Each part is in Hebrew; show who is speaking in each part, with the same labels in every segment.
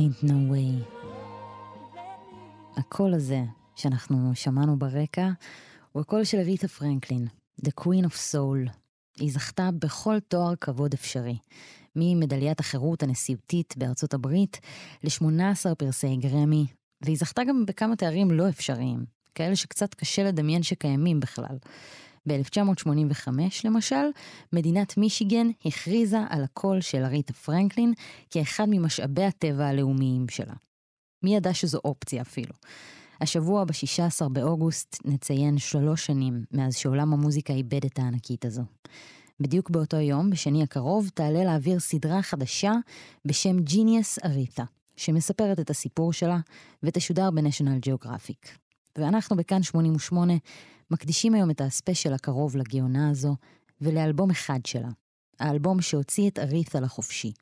Speaker 1: Ain't no way.
Speaker 2: הקול הזה שאנחנו שמענו ברקע הוא הקול של אריתה פרנקלין, The Queen of Soul. היא זכתה בכל תואר כבוד אפשרי, ממדליית החירות הנשיאותית בארצות הברית ל-18 פרסי גרמי, והיא זכתה גם בכמה תארים לא אפשריים, כאלה שקצת קשה לדמיין שקיימים בכלל. ב-1985, למשל, מדינת מישיגן הכריזה על הקול של אריתה פרנקלין כאחד ממשאבי הטבע הלאומיים שלה. מי ידע שזו אופציה אפילו? השבוע, ב-16 באוגוסט, נציין שלוש שנים מאז שעולם המוזיקה איבד את הענקית הזו. בדיוק באותו יום, בשני הקרוב, תעלה לאוויר סדרה חדשה בשם ג'יניאס אריתה, שמספרת את הסיפור שלה ותשודר בניישונל ג'אוגרפיק. ואנחנו בכאן 88 מקדישים היום את הספיישל הקרוב לגאונה הזו ולאלבום אחד שלה, האלבום שהוציא את ארית'ה לחופשי.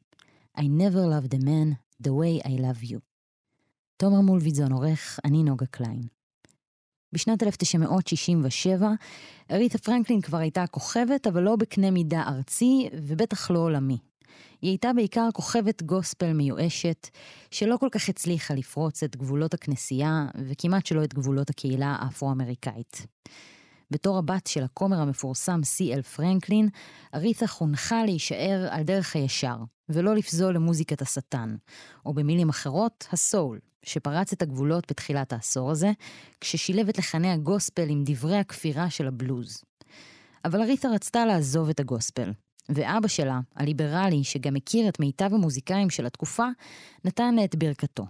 Speaker 2: I never loved a man the way I love you. תומר מולביזון עורך, אני נוגה קליין. בשנת 1967, אריתה פרנקלין כבר הייתה כוכבת, אבל לא בקנה מידה ארצי, ובטח לא עולמי. היא הייתה בעיקר כוכבת גוספל מיואשת, שלא כל כך הצליחה לפרוץ את גבולות הכנסייה, וכמעט שלא את גבולות הקהילה האפרו-אמריקאית. בתור הבת של הכומר המפורסם סי.אל פרנקלין, אריתה חונכה להישאר על דרך הישר, ולא לפזול למוזיקת השטן, או במילים אחרות, הסול, שפרץ את הגבולות בתחילת העשור הזה, כששילב את לחני הגוספל עם דברי הכפירה של הבלוז. אבל אריתה רצתה לעזוב את הגוספל, ואבא שלה, הליברלי, שגם הכיר את מיטב המוזיקאים של התקופה, נתן לה את ברכתו.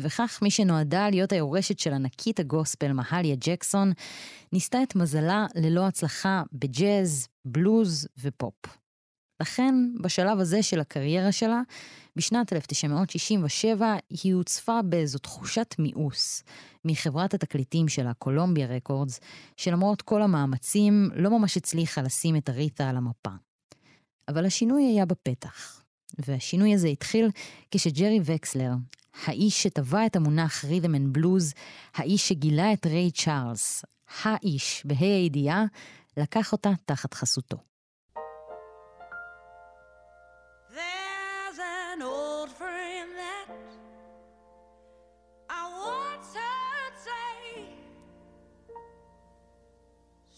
Speaker 2: וכך מי שנועדה להיות היורשת של ענקית הגוספל, מהליה ג'קסון, ניסתה את מזלה ללא הצלחה בג'אז, בלוז ופופ. לכן, בשלב הזה של הקריירה שלה, בשנת 1967 היא הוצפה באיזו תחושת מיאוס מחברת התקליטים שלה, קולומביה רקורדס, שלמרות כל המאמצים, לא ממש הצליחה לשים את אריתה על המפה. אבל השינוי היה בפתח. והשינוי הזה התחיל כשג'רי וקסלר, האיש שטבע את המונח rhythm and blues, האיש שגילה את ריי צ'ארלס, האיש, בה"א הידיעה, לקח אותה תחת חסותו.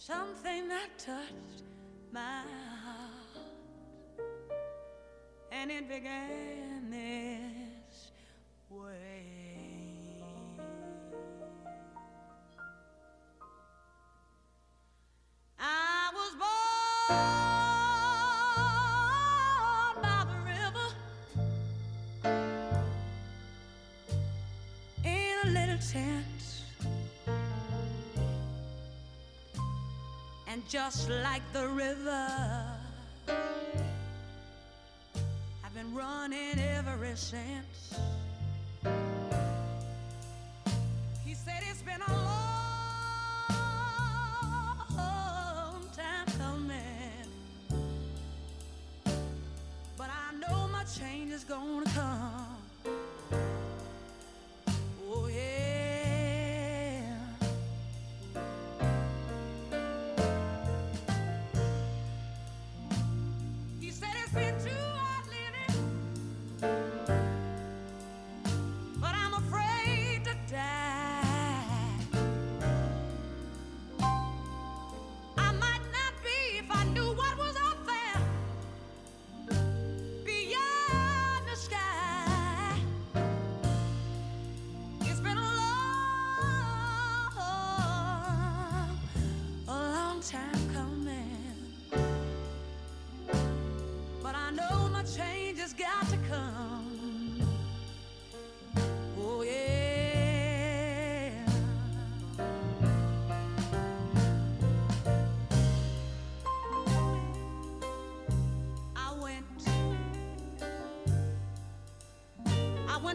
Speaker 3: Something that touched my heart, and it began this way. I was born by the river in a little tent, and just like the river, been running ever since. He said it's been a long time coming, but I know my change is gonna come.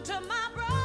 Speaker 3: To my brother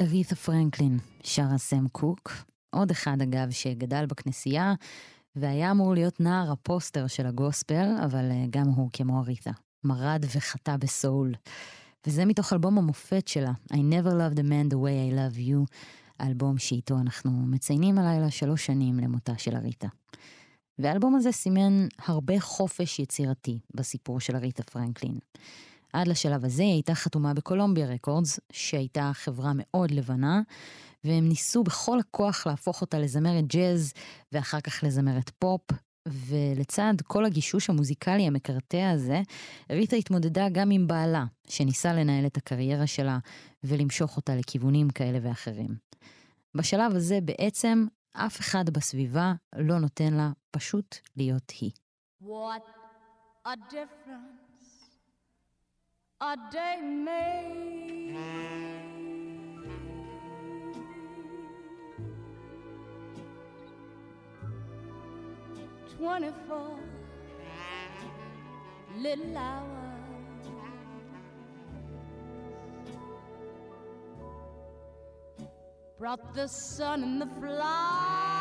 Speaker 2: ארית'ה פרנקלין, שרה סם קוק, עוד אחד אגב שגדל בכנסייה והיה אמור להיות נער הפוסטר של הגוספל, אבל אה, גם הוא כמו ארית'ה, מרד וחטא בסול. וזה מתוך אלבום המופת שלה, I never loved a man the way I love you, האלבום שאיתו אנחנו מציינים הלילה שלוש שנים למותה של ארית'ה. והאלבום הזה סימן הרבה חופש יצירתי בסיפור של ארית'ה פרנקלין. עד לשלב הזה היא הייתה חתומה בקולומביה רקורדס, שהייתה חברה מאוד לבנה, והם ניסו בכל הכוח להפוך אותה לזמרת ג'אז, ואחר כך לזמרת פופ, ולצד כל הגישוש המוזיקלי המקרטע הזה, ריטה התמודדה גם עם בעלה, שניסה לנהל את הקריירה שלה ולמשוך אותה לכיוונים כאלה ואחרים. בשלב הזה בעצם אף אחד בסביבה לא נותן לה פשוט להיות היא.
Speaker 3: What a difference a day made. Twenty-four little hours. Brought the sun and the flowers.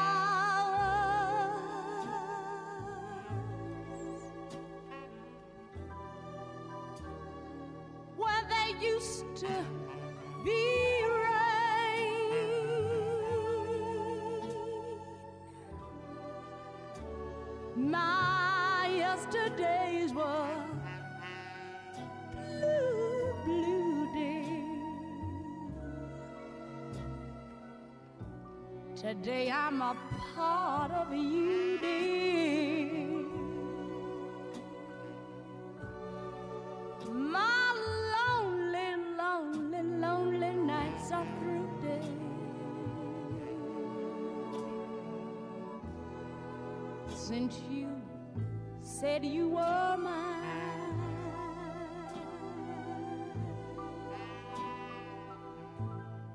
Speaker 3: To be rain. My yesterdays were blue, blue days. Today I'm a part of you, dear. Said you were mine.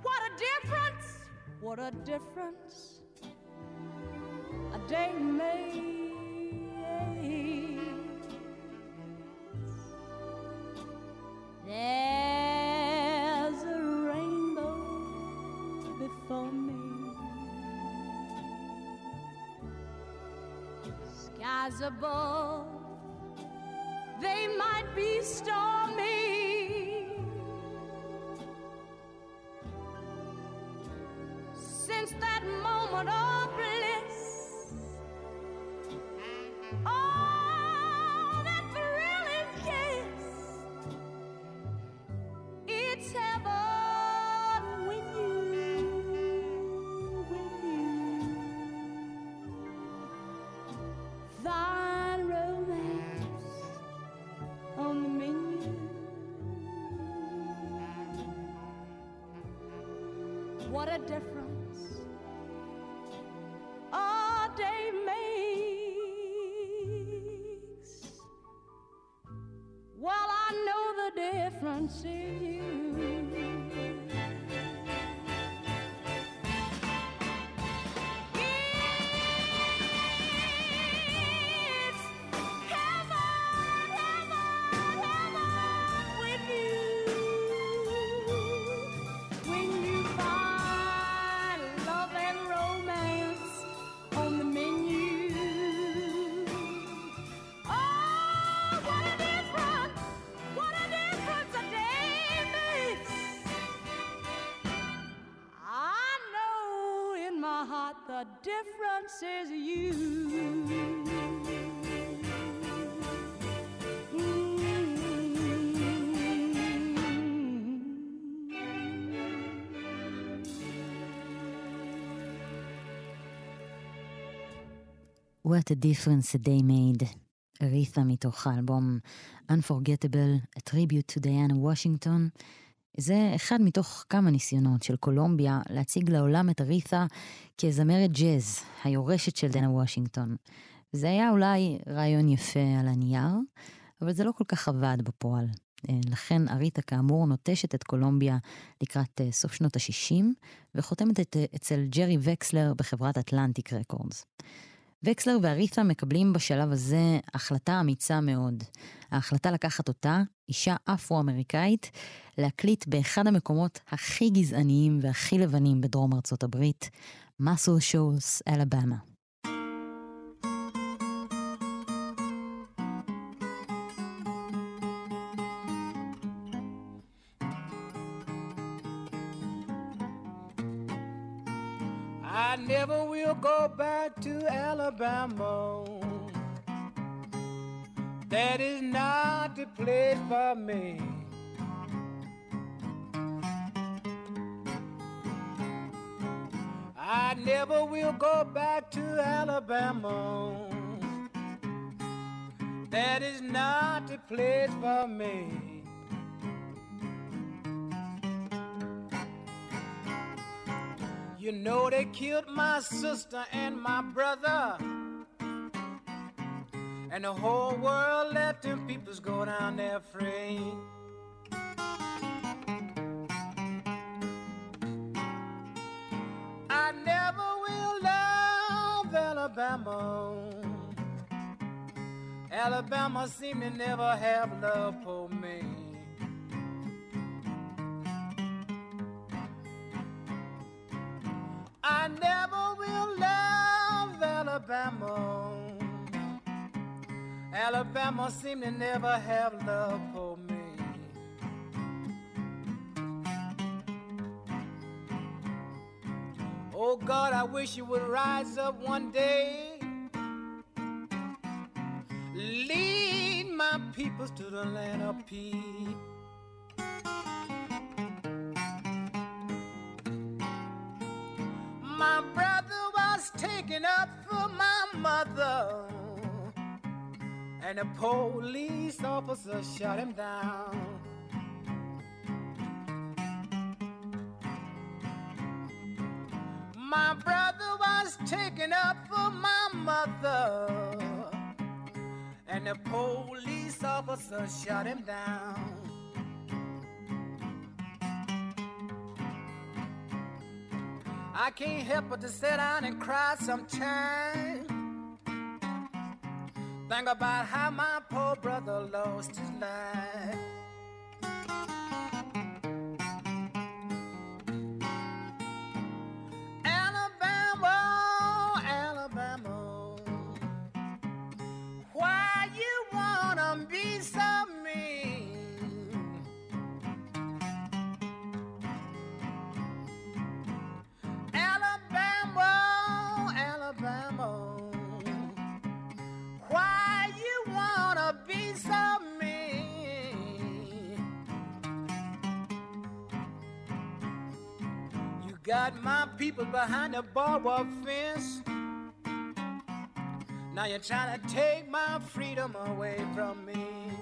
Speaker 3: What a difference! What a difference a day makes. There's a rainbow before me. Skies above, Stop. difference is you.
Speaker 2: What a difference a day made. ארית'ה מתוך האלבום Unforgettable, A Tribute to Diana Washington. זה אחד מתוך כמה ניסיונות של קולומביה להציג לעולם את ארית'ה כזמרת ג'אז, היורשת של דנה וושינגטון. זה היה אולי רעיון יפה על הנייר, אבל זה לא כל כך עבד בפועל. אה, לכן ארית'ה כאמור נוטשת את קולומביה לקראת אה, סוף שנות ה-60, וחותמת את, אצל ג'רי וקסלר בחברת אטלנטיק רקורדס. וקסלר ואריתה מקבלים בשלב הזה החלטה אמיצה מאוד. ההחלטה לקחת אותה, אישה אפרו-אמריקאית, להקליט באחד המקומות הכי גזעניים והכי לבנים בדרום ארצות הברית, מסל שולס, אלבמה.
Speaker 4: Alabama. That is not the place for me. I never will go back to Alabama. That is not the place for me. You know they killed my sister and my brother. And the whole world let them peoples go down there free. I never will love Alabama. Alabama seem to never have love for me. I never will love Alabama. Alabama seem to never have love for me. Oh God, I wish you would rise up one day. Lead my peoples to the land of peace. Taken up for my mother, and a police officer shot him down. My brother was taken up for my mother, and the police officer shot him down. I can't help but to sit down and cry sometimes. Think about how my poor brother lost his life. Got my people behind the barbed wire fence. Now you're trying to take my freedom away from me.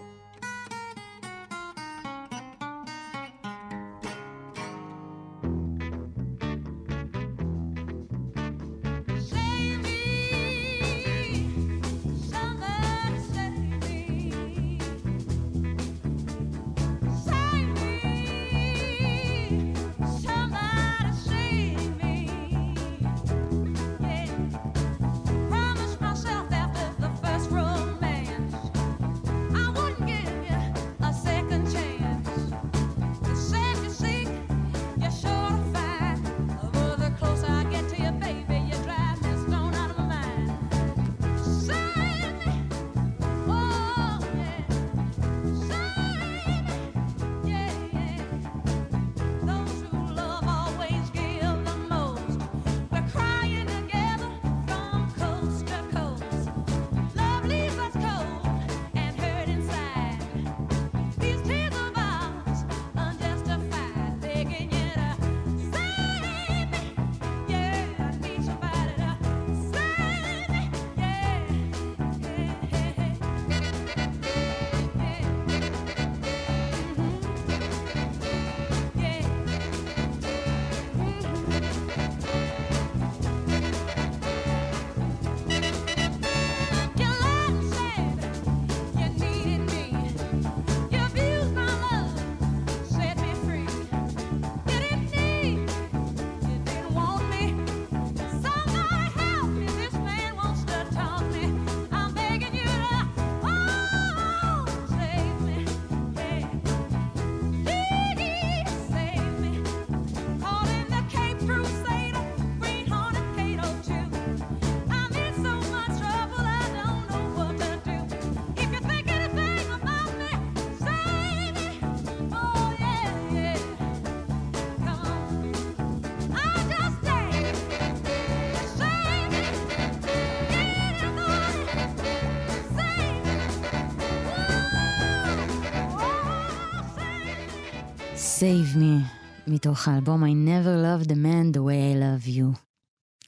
Speaker 3: Save Me,
Speaker 2: מתוך האלבום I Never Loved a Man the way I love you.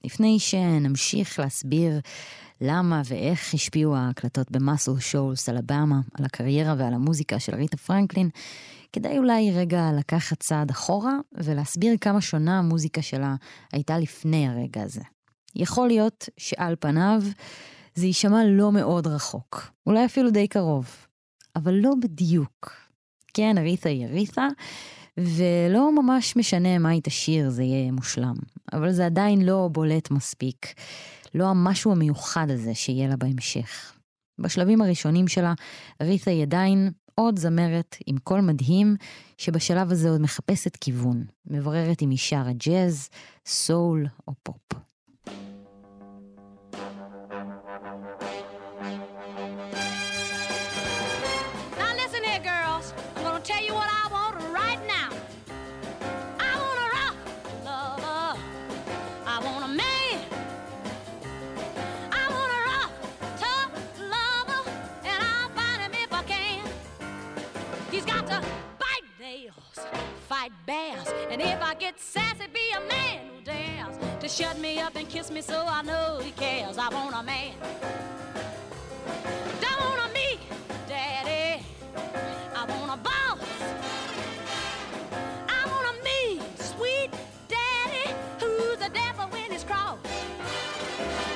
Speaker 2: לפני שנמשיך להסביר למה ואיך השפיעו ההקלטות במאסל שולס, אלבמה, על הקריירה ועל המוזיקה של ריטה פרנקלין, כדאי אולי רגע לקחת צעד אחורה ולהסביר כמה שונה המוזיקה שלה הייתה לפני הרגע הזה. יכול להיות שעל פניו זה יישמע לא מאוד רחוק, אולי אפילו די קרוב, אבל לא בדיוק. כן, אריתה היא אריתה, ולא ממש משנה מה היא תשאיר, זה יהיה מושלם. אבל זה עדיין לא בולט מספיק. לא המשהו המיוחד הזה שיהיה לה בהמשך. בשלבים הראשונים שלה, אריתה היא עדיין עוד זמרת עם קול מדהים, שבשלב הזה עוד מחפשת כיוון. מבררת אם היא שרה ג'אז, סול או פופ.
Speaker 3: And if I get sassy, be a man who dares to shut me up and kiss me so I know he cares. I want a man. Don't want a me, daddy. I want a boss. I want a mean, sweet daddy who's the devil when he's cross.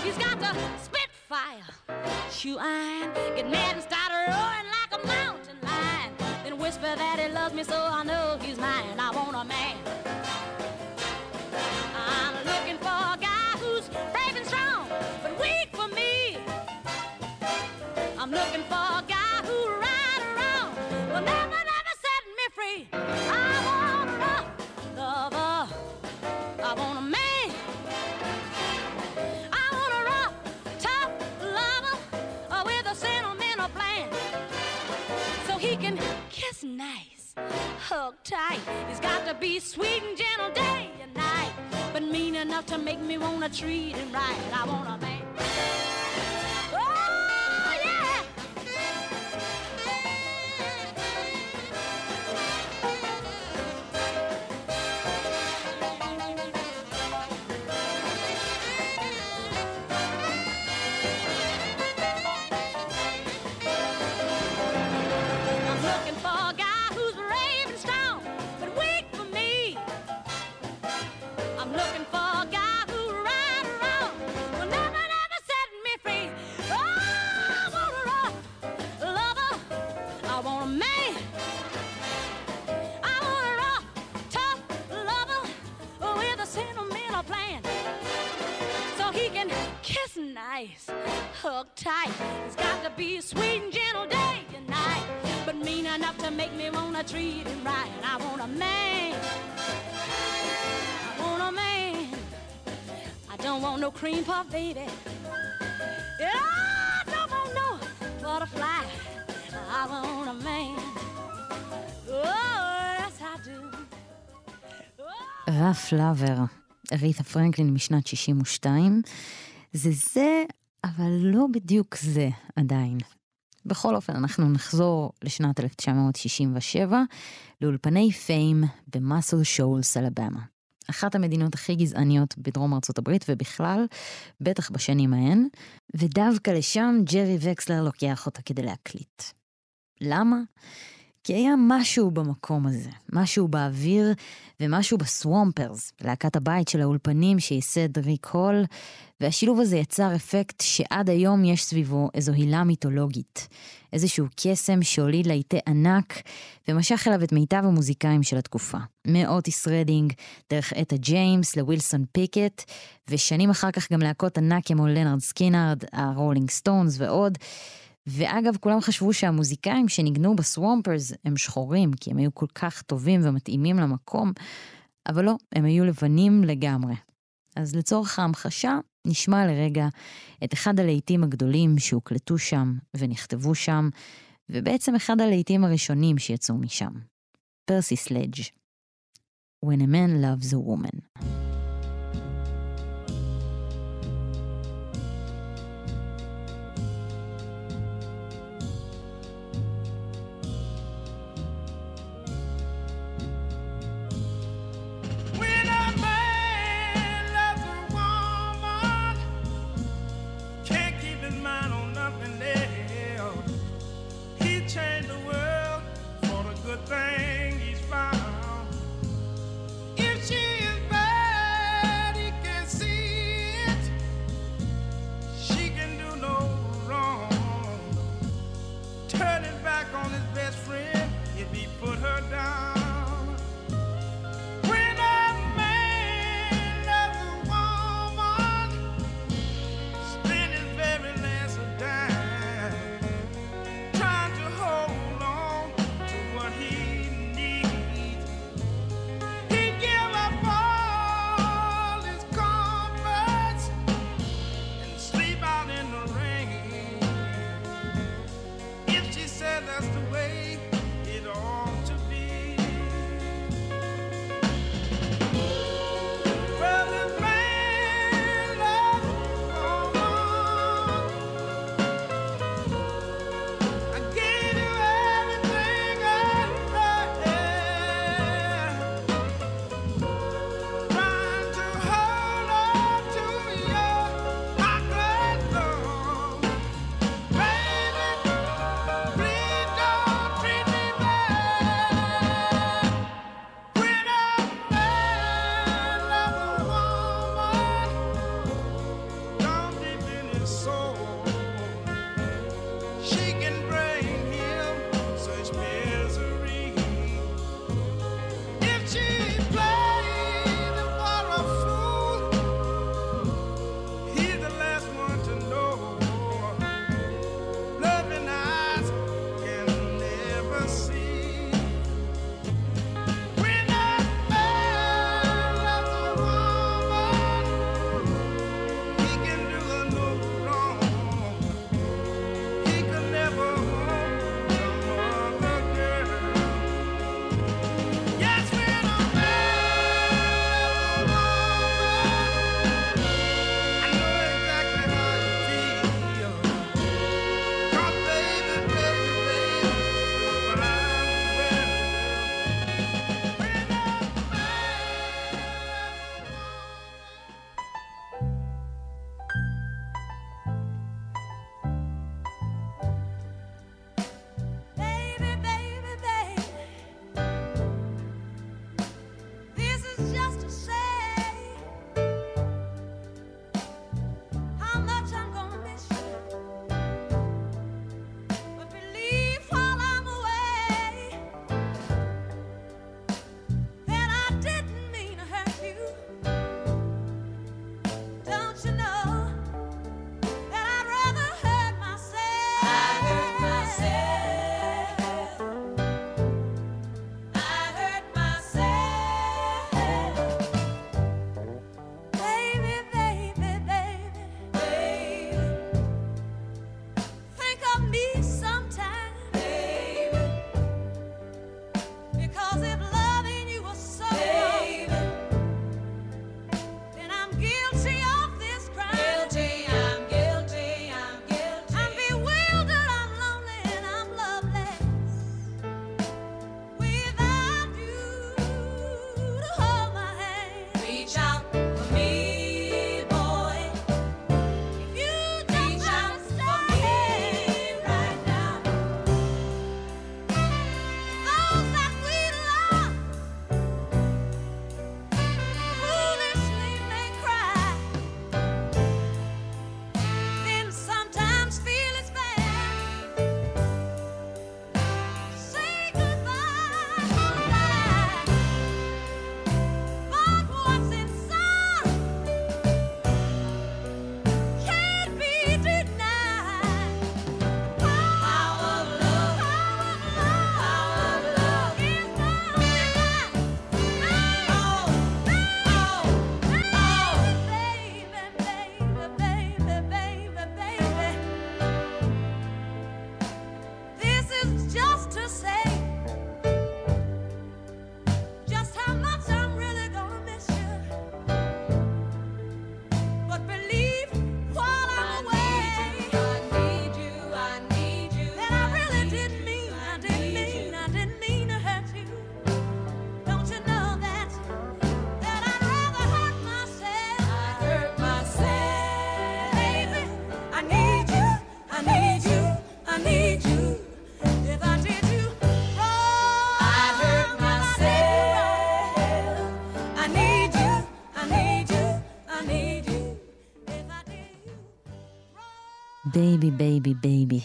Speaker 3: He's got to spit fire, shoe iron, get mad and start that he loves me so I know he's mine. I want a man. Be sweet and gentle day and night, but mean enough to make me wanna treat him right. I want a man. Treat him right. I want a man. I want a man. I don't want no cream puff, baby. Yeah, I don't want no butterfly. I want a man. Oh, I do. Oh.
Speaker 2: רף לאבר, אריתה פרנקלין משנת 62, זה זה, אבל לא בדיוק זה עדיין. בכל אופן, אנחנו נחזור לשנת 1967, לאולפני פיים במאסל שולס, אלבמה. אחת המדינות הכי גזעניות בדרום ארצות הברית ובכלל, בטח בשנים ההן, ודווקא לשם ג'רי וקסלר לוקח אותה כדי להקליט. למה? כי היה משהו במקום הזה, משהו באוויר ומשהו בסוומפרס, להקת הבית של האולפנים שייסד ריק הול, והשילוב הזה יצר אפקט שעד היום יש סביבו איזו הילה מיתולוגית. איזשהו קסם שהוליד להיטי ענק ומשך אליו את מיטב המוזיקאים של התקופה. מאוטיס רדינג, דרך אטה ג'יימס לווילסון פיקט, ושנים אחר כך גם להקות ענק כמו לנארד סקינארד, הרולינג סטונס ועוד. ואגב, כולם חשבו שהמוזיקאים שניגנו ב Swampers הם שחורים, כי הם היו כל כך טובים ומתאימים למקום, אבל לא, הם היו לבנים לגמרי. אז לצורך ההמחשה, נשמע לרגע את אחד הלהיטים הגדולים שהוקלטו שם ונכתבו שם, ובעצם אחד הלהיטים הראשונים שיצאו משם. פרסי סלדג' When a man loves a woman. Baby baby baby.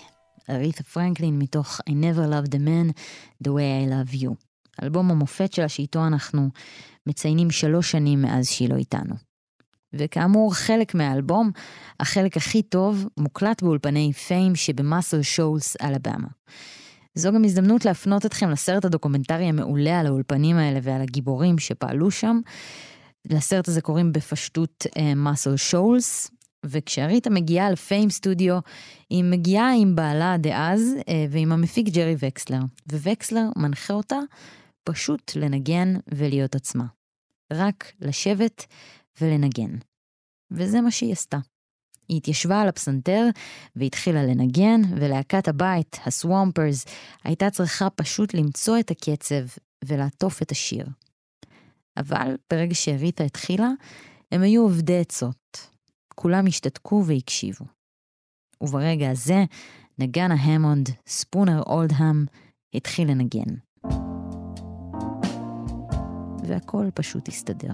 Speaker 2: אריתה פרנקלין מתוך I never loved a man the way I love you. אלבום המופת שלה שאיתו אנחנו מציינים שלוש שנים מאז שהיא לא איתנו. וכאמור, חלק מהאלבום, החלק הכי טוב, מוקלט באולפני FAME שב Muscle Shoals, אלבמה. זו גם הזדמנות להפנות אתכם לסרט הדוקומנטרי המעולה על האולפנים האלה ועל הגיבורים שפעלו שם. לסרט הזה קוראים בפשטות מאסל uh, שולס, וכשאריתה מגיעה לפיים סטודיו, היא מגיעה עם בעלה דאז uh, ועם המפיק ג'רי וקסלר, ווקסלר מנחה אותה פשוט לנגן ולהיות עצמה. רק לשבת ולנגן. וזה מה שהיא עשתה. היא התיישבה על הפסנתר והתחילה לנגן, ולהקת הבית, הסוואמפרס, הייתה צריכה פשוט למצוא את הקצב ולעטוף את השיר. אבל ברגע שאריתה התחילה, הם היו עובדי עצות. כולם השתתקו והקשיבו. וברגע הזה, נגן ההמונד, ספונר אולדהאם, התחיל לנגן. והכל פשוט הסתדר.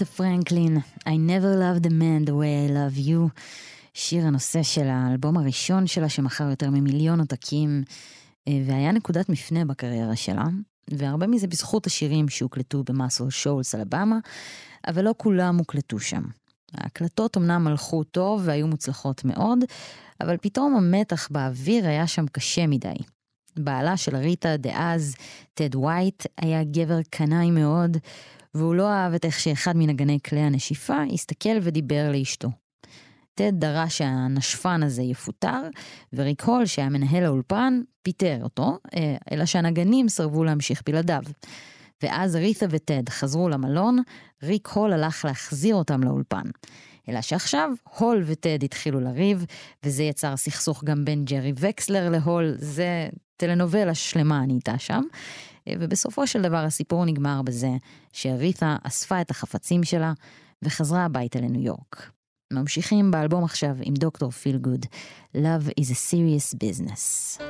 Speaker 3: On
Speaker 2: אריתה פרנקלין, I never loved a man the way I love you, שיר הנושא של האלבום הראשון שלה שמכר יותר ממיליון עותקים, אה, והיה נקודת מפנה בקריירה שלה, והרבה מזה בזכות השירים שהוקלטו במאסל שולס אלבמה, אבל לא כולם הוקלטו שם. ההקלטות אמנם הלכו טוב והיו מוצלחות מאוד, אבל פתאום המתח באוויר היה שם קשה מדי. בעלה של ריטה דאז, טד ווייט, היה גבר קנאי מאוד, והוא לא אהב את איך שאחד מנגני כלי הנשיפה הסתכל ודיבר לאשתו. טד דרש שהנשפן הזה יפוטר, וריק הול, שהיה מנהל האולפן, פיטר אותו, אה, אלא שהנגנים סרבו להמשיך בלעדיו. ואז אריתה וטד חזרו למלון, ריק הול הלך להחזיר אותם לאולפן. אלא שעכשיו הול וטד התחילו לריב, וזה יצר סכסוך גם בין ג'רי וקסלר להול, זה טלנובלה שלמה נהייתה שם. ובסופו של דבר הסיפור נגמר בזה שריתה אספה את החפצים שלה וחזרה הביתה לניו יורק. ממשיכים באלבום עכשיו עם דוקטור פיל גוד, Love is a serious business.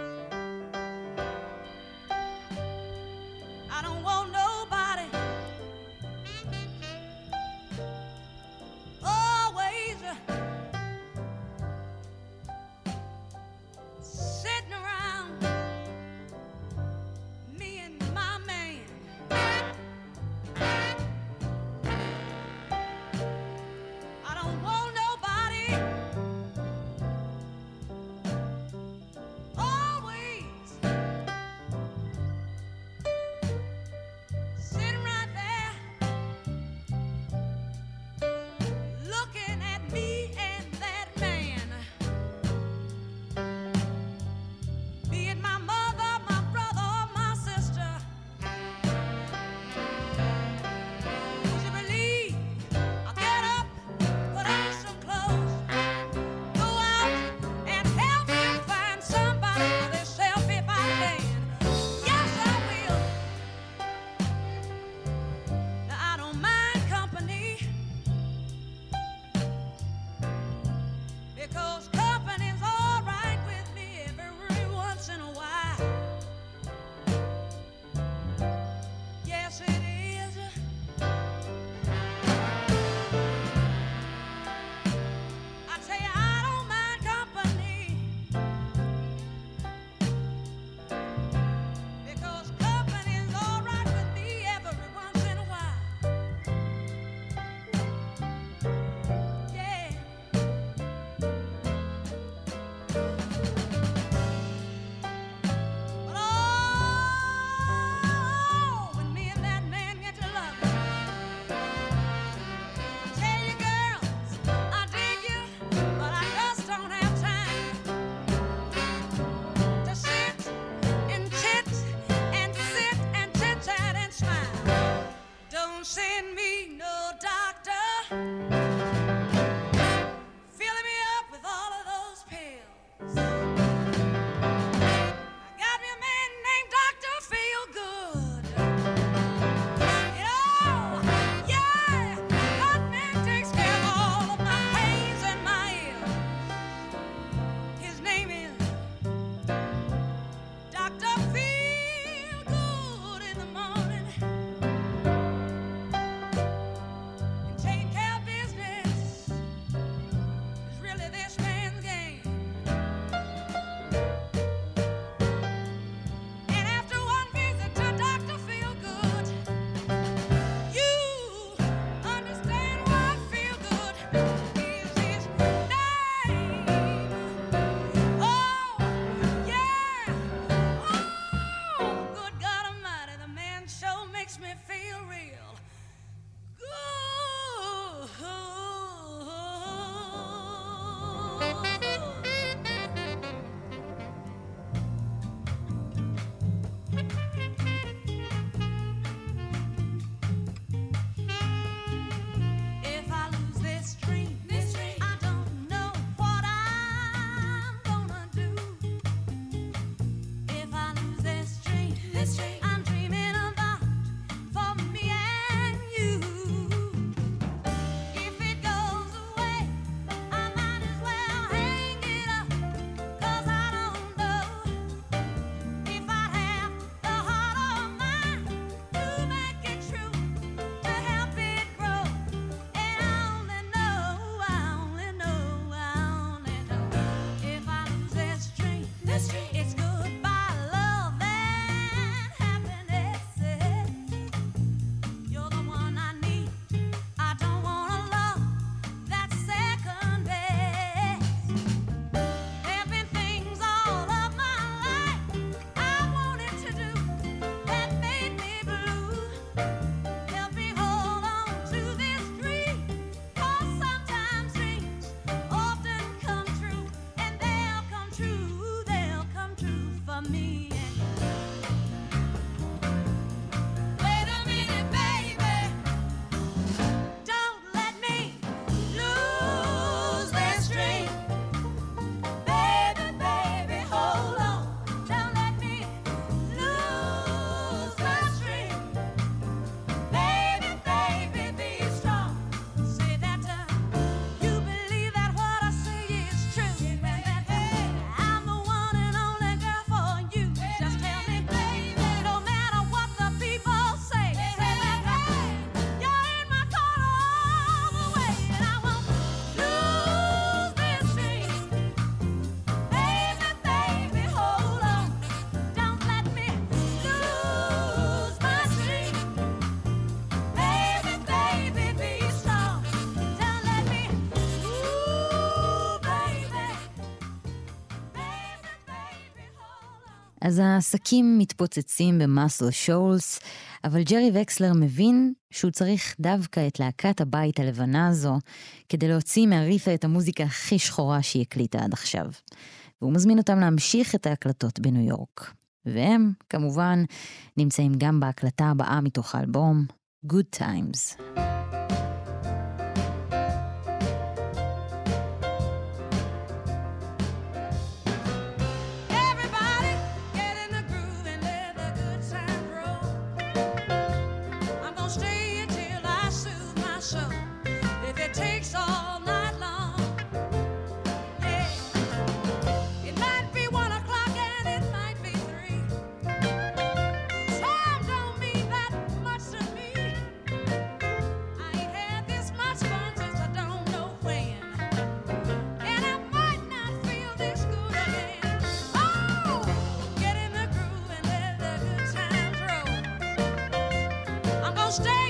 Speaker 2: אז העסקים מתפוצצים במאסל שולס, אבל ג'רי וקסלר מבין שהוא צריך דווקא את להקת הבית הלבנה הזו כדי להוציא מהריפה את המוזיקה הכי שחורה שהיא הקליטה עד עכשיו. והוא מזמין אותם להמשיך את ההקלטות בניו יורק. והם, כמובן, נמצאים גם בהקלטה הבאה מתוך האלבום, Good Times.
Speaker 3: stay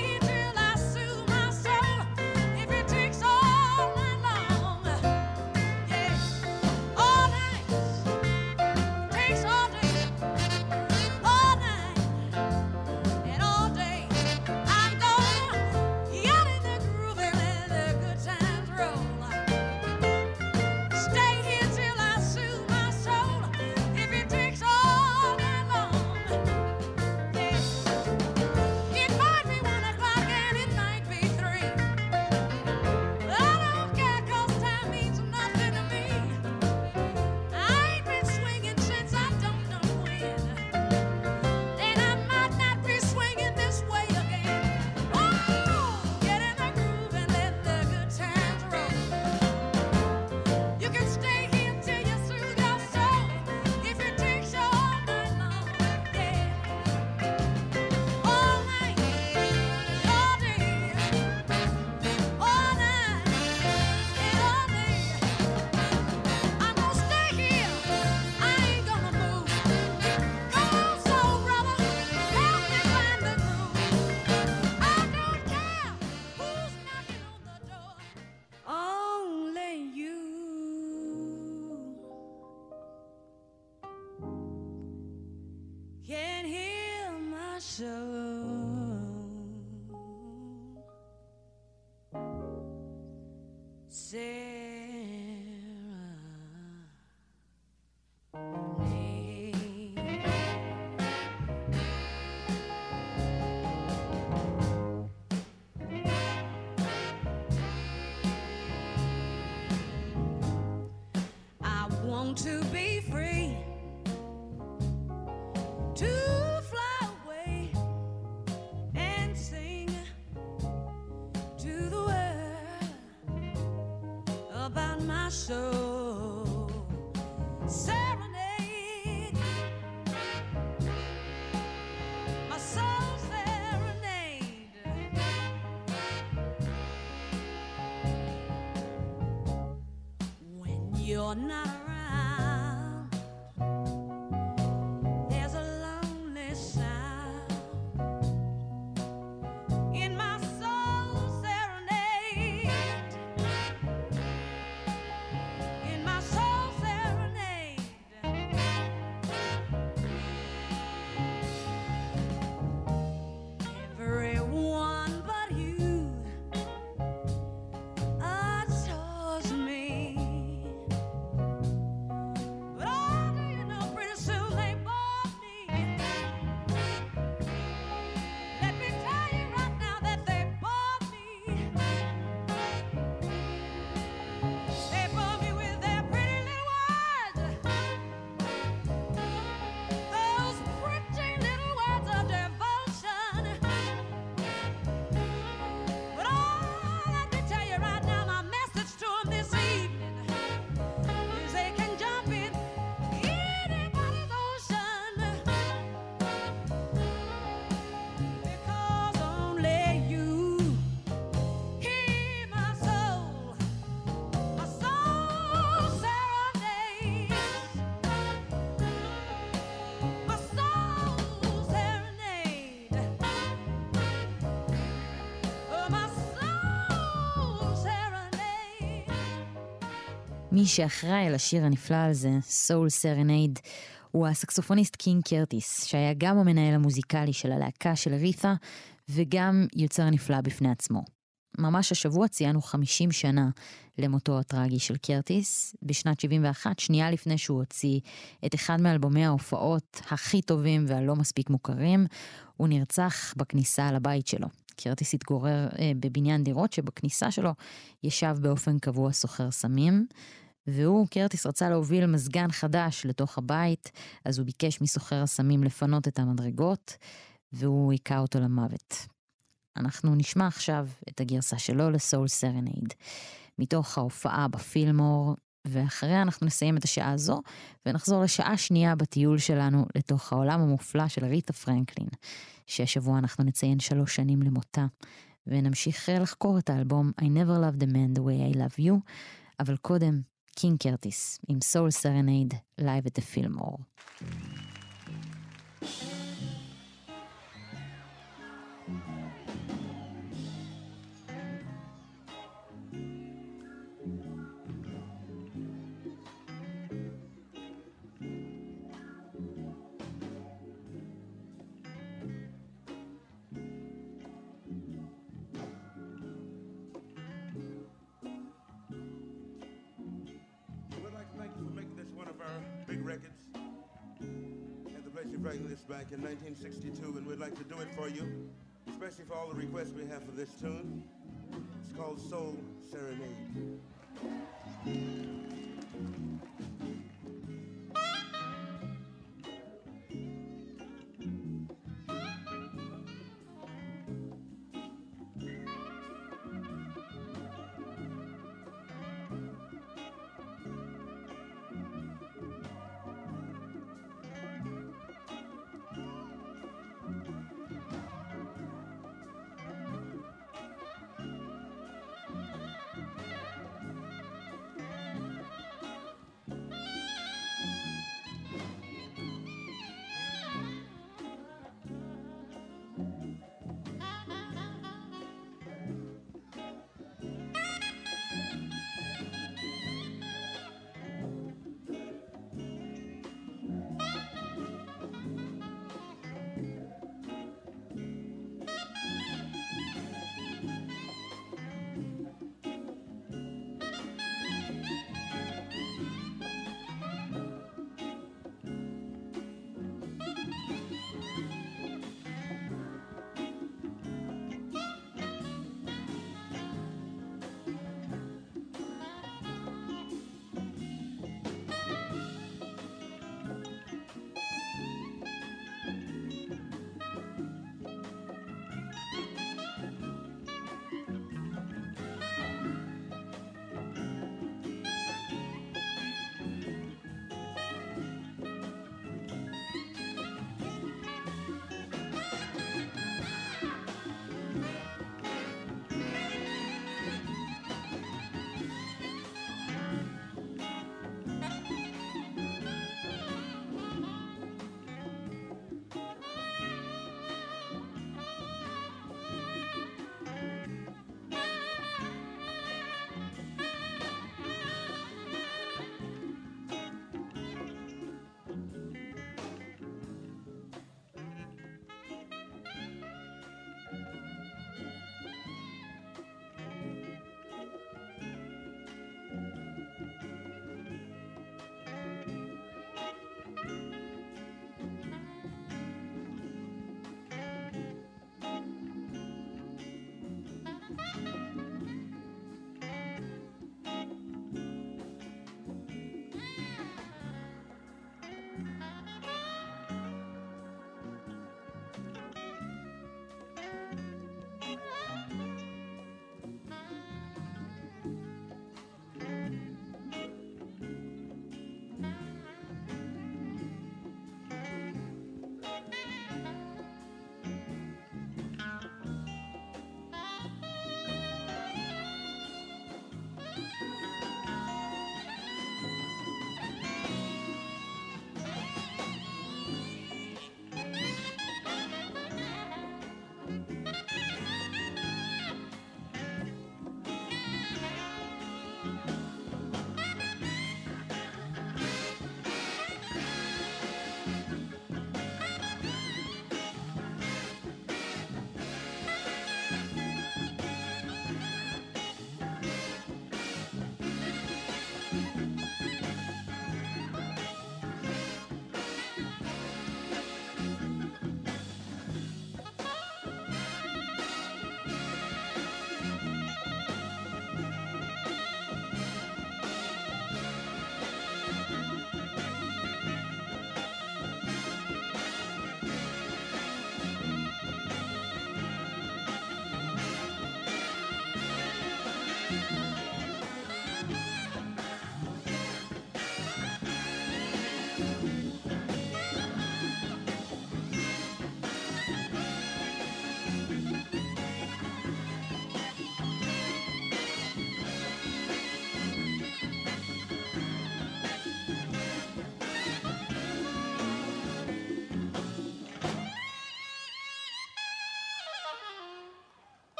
Speaker 2: מי שאחראי על השיר הנפלא הזה, Soul Serenade, הוא הסקסופוניסט קינג קרטיס, שהיה גם המנהל המוזיקלי של הלהקה של אריתה, וגם יוצר נפלא בפני עצמו. ממש השבוע ציינו 50 שנה למותו הטרגי של קרטיס, בשנת 71, שנייה לפני שהוא הוציא את אחד מאלבומי ההופעות הכי טובים והלא מספיק מוכרים, הוא נרצח בכניסה לבית שלו. קרטיס התגורר אה, בבניין דירות שבכניסה שלו ישב באופן קבוע סוחר סמים, והוא, קרטיס, רצה להוביל מזגן חדש לתוך הבית, אז הוא ביקש מסוחר הסמים לפנות את המדרגות, והוא היכה אותו למוות. אנחנו נשמע עכשיו את הגרסה שלו ל Soul Serenade, מתוך ההופעה בפילמור, ואחריה אנחנו נסיים את השעה הזו, ונחזור לשעה שנייה בטיול שלנו לתוך העולם המופלא של אריתה פרנקלין, שהשבוע אנחנו נציין שלוש שנים למותה, ונמשיך לחקור את האלבום I Never Loved a Man the Way I Love You, אבל קודם, קינג קרטיס עם
Speaker 5: Soul Serenade, live at the Fillmore. Writing this back in 1962, and we'd like to do it for you, especially for all the requests we have for this tune. It's called Soul Serenade.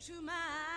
Speaker 3: into my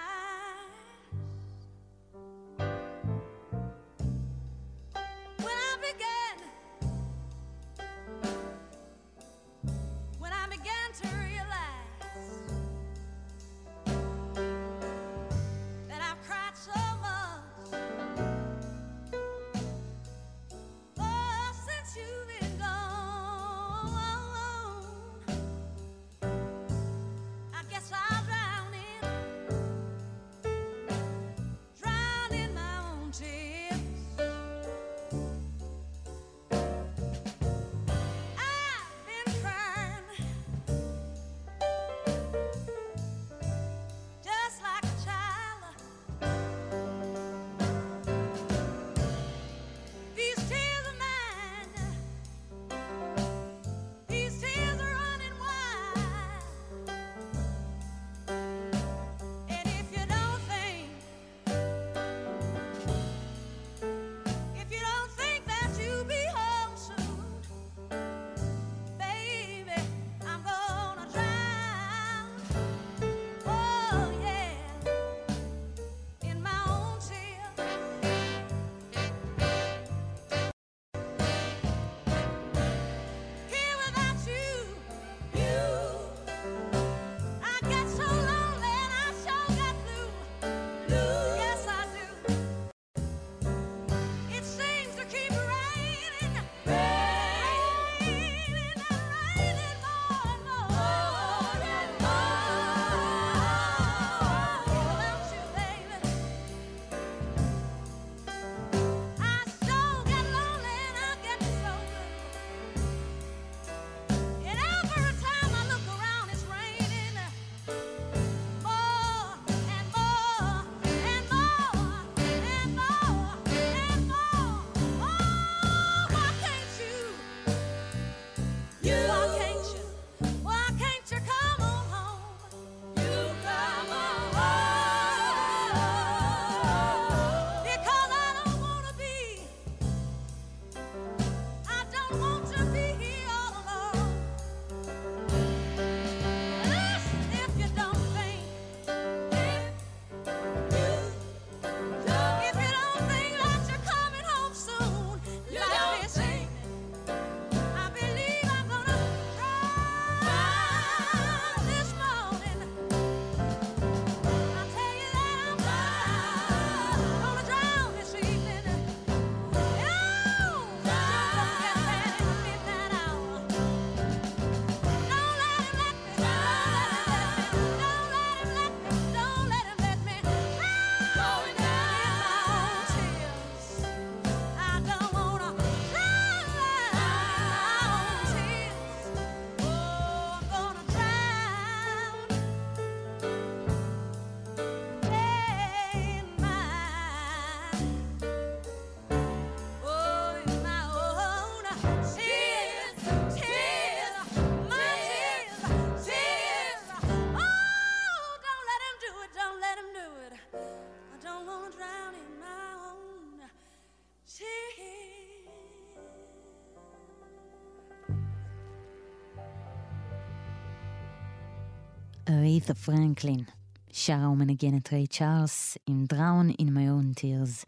Speaker 2: אריתה פרנקלין. שרה ומנגנת ריי צ'ארלס עם Drown in my own tears,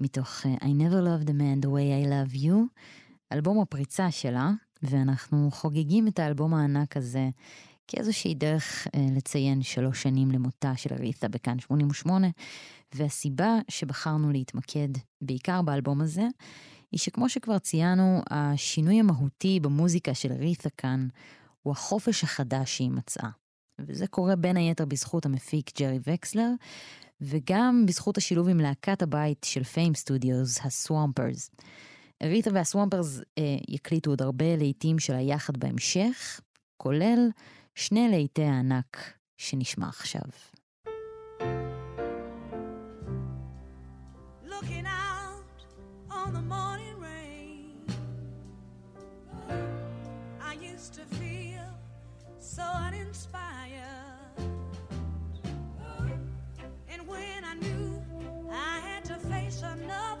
Speaker 2: מתוך אה, I never loved a man the way I love you, אלבום הפריצה שלה, ואנחנו חוגגים את האלבום הענק הזה כאיזושהי דרך אה, לציין שלוש שנים למותה של אריתה בכאן 88, והסיבה שבחרנו להתמקד בעיקר באלבום הזה, היא שכמו שכבר ציינו, השינוי המהותי במוזיקה של אריתה כאן הוא החופש החדש שהיא מצאה. וזה קורה בין היתר בזכות המפיק ג'רי וקסלר, וגם בזכות השילוב עם להקת הבית של פיים סטודיוס, הסוואמפרס. ריטה והסוואמפרס אה, יקליטו עוד הרבה להיטים של היחד בהמשך, כולל שני להיטי הענק שנשמע עכשיו.
Speaker 3: used to feel so uninspired. I'm not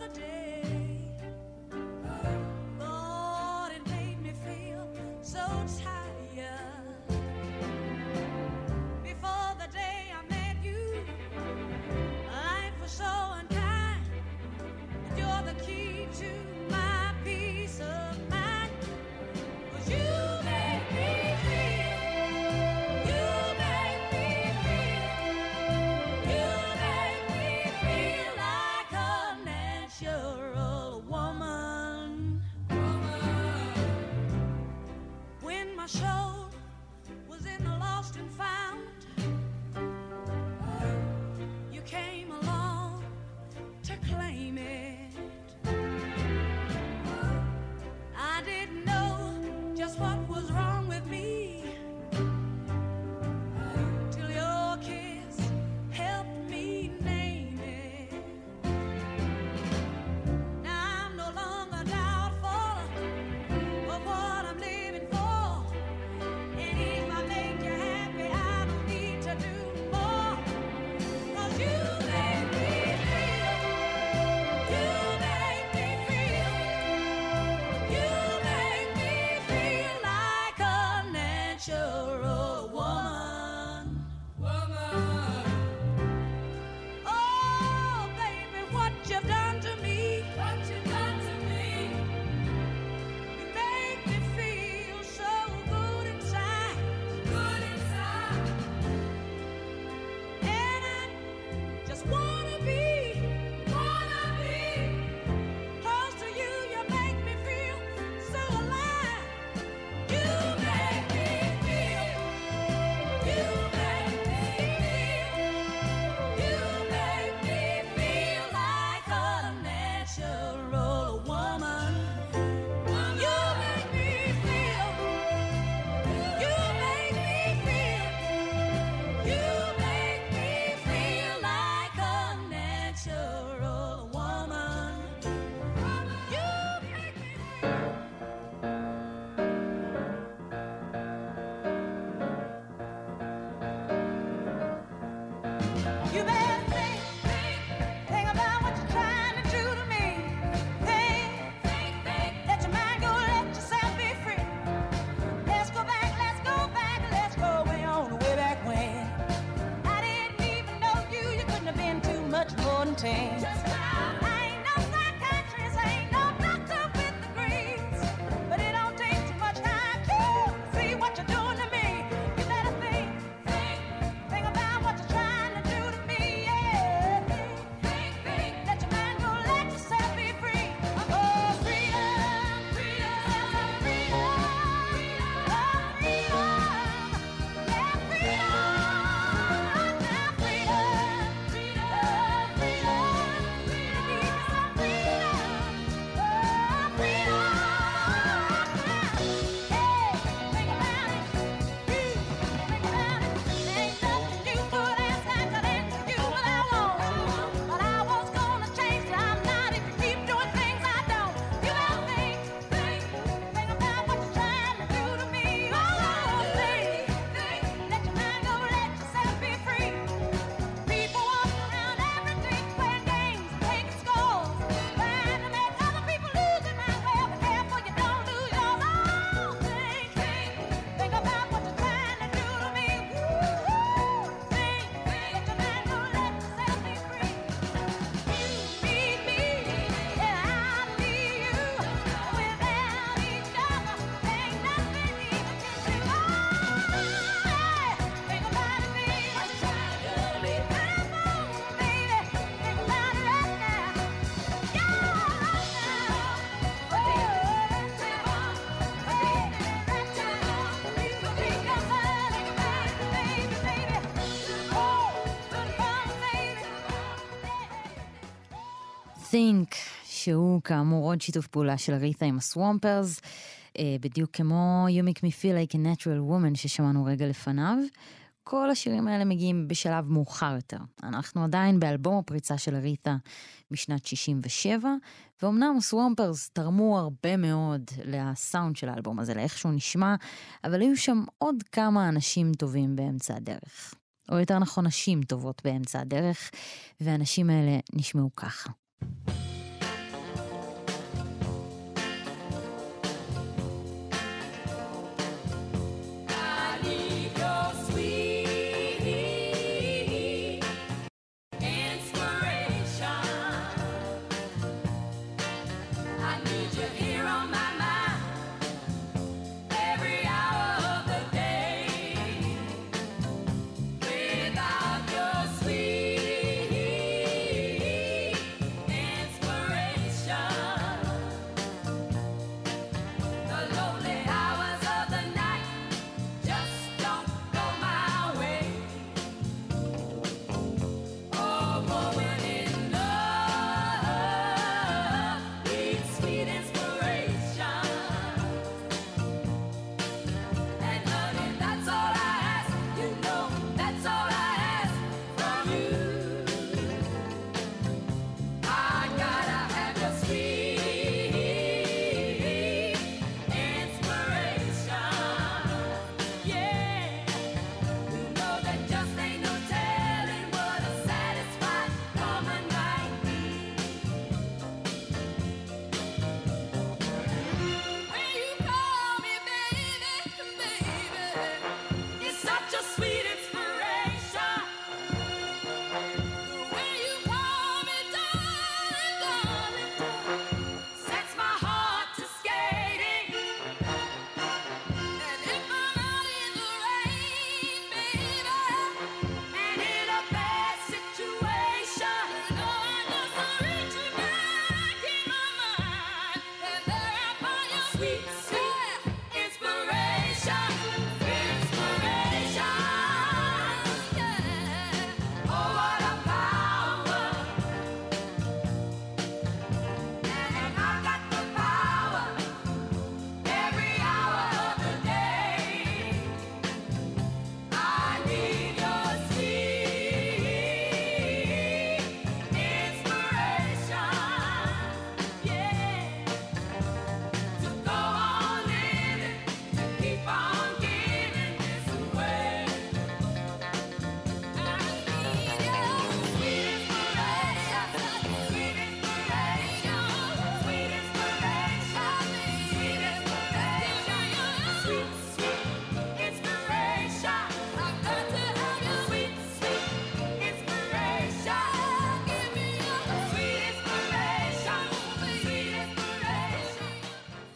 Speaker 3: Think,
Speaker 2: שהוא כאמור עוד שיתוף פעולה של ריתה עם הסוואמפרס, אה, בדיוק כמו You make me feel like a natural woman ששמענו רגע לפניו. כל השירים האלה מגיעים בשלב מאוחר יותר. אנחנו עדיין באלבום הפריצה של ריתה משנת 67, ואומנם סוואמפרס תרמו הרבה מאוד לסאונד של האלבום הזה, לאיך שהוא נשמע, אבל היו שם עוד כמה אנשים טובים באמצע הדרך. או יותר נכון, נשים טובות באמצע הדרך, והנשים האלה נשמעו ככה.
Speaker 3: Bye.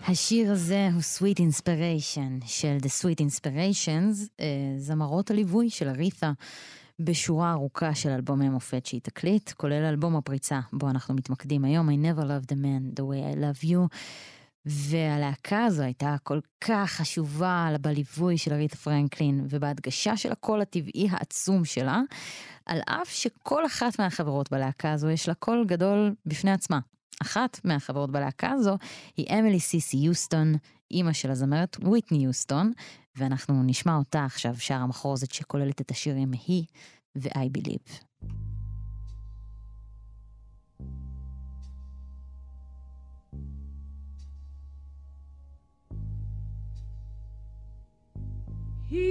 Speaker 2: השיר הזה הוא Sweet Inspiration של The Sweet Inspirations, אה, זמרות הליווי של ארית'ה בשורה ארוכה של אלבומי מופת שהיא תקליט, כולל אלבום הפריצה בו אנחנו מתמקדים היום, I never loved a man the way I love you. והלהקה הזו הייתה כל כך חשובה בליווי של אריתה פרנקלין ובהדגשה של הקול הטבעי העצום שלה, על אף שכל אחת מהחברות בלהקה הזו יש לה קול גדול בפני עצמה. אחת מהחברות בלהקה הזו היא אמילי סיסי יוסטון, אימא של הזמרת וויטני יוסטון, ואנחנו נשמע אותה עכשיו שר המחרוזת שכוללת את השירים היא ו-I Believe.
Speaker 3: He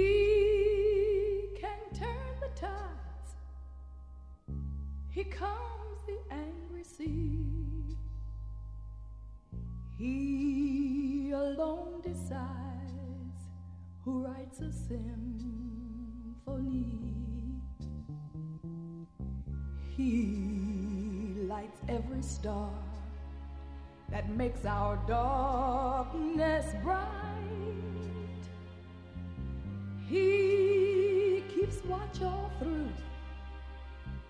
Speaker 3: can turn the tides. He calms the angry sea. He alone decides who writes a symphony. He lights every star that makes our darkness bright. He keeps watch all through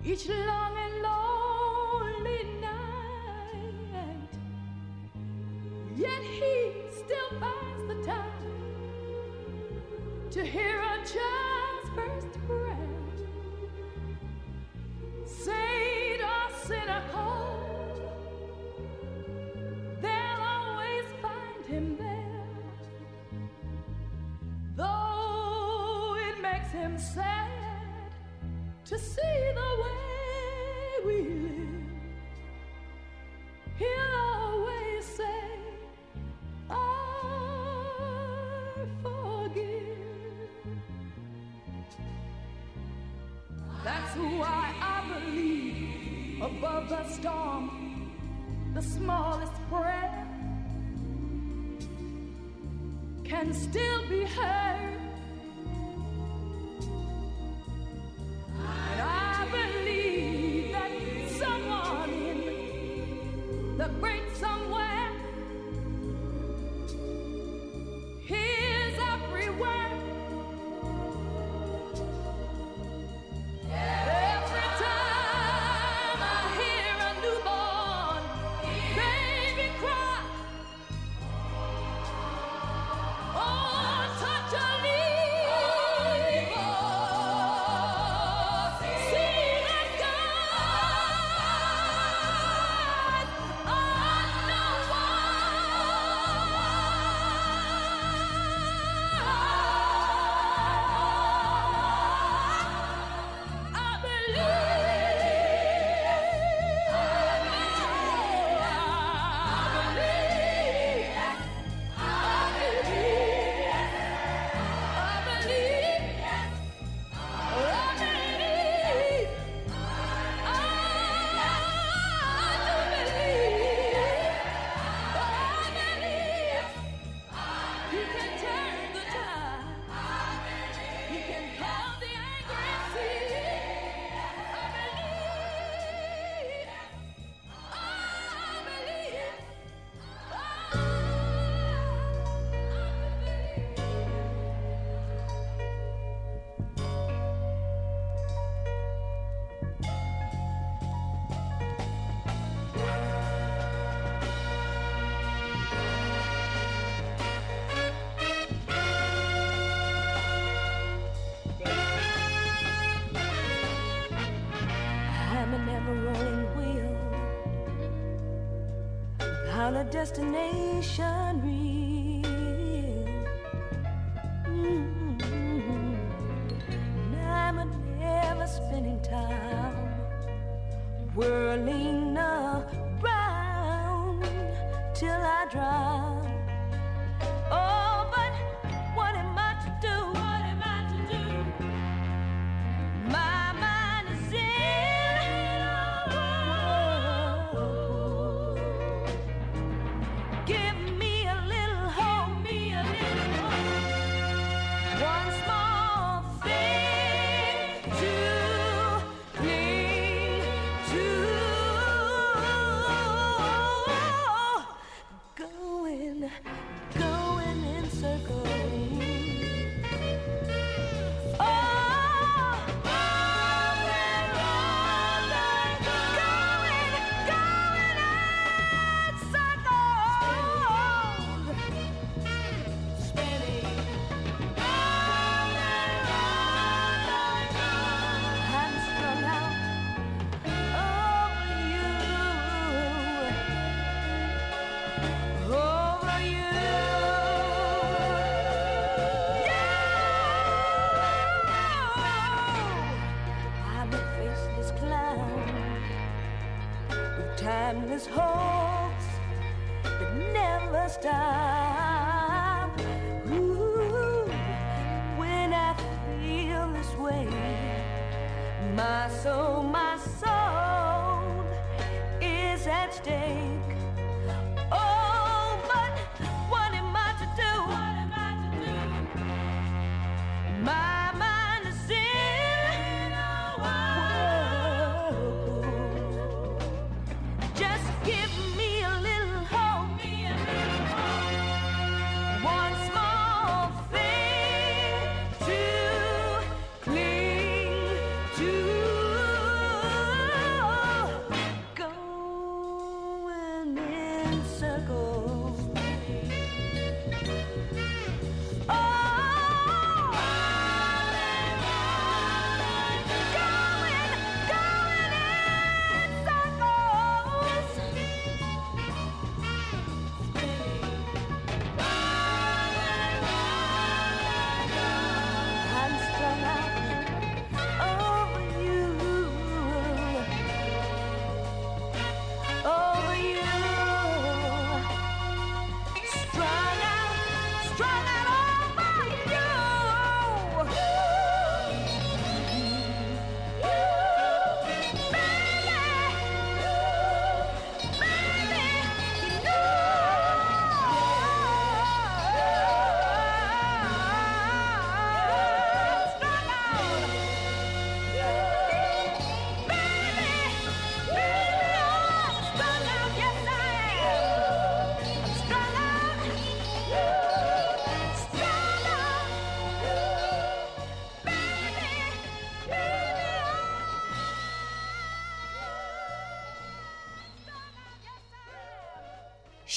Speaker 3: each long and lonely Yet he still finds the time to hear a child's first prayer. Saint or sinner called, they'll always find him there. Though it makes him sad to see the way we live, he'll always say, why I believe above the storm, the smallest prayer can still be heard. patient.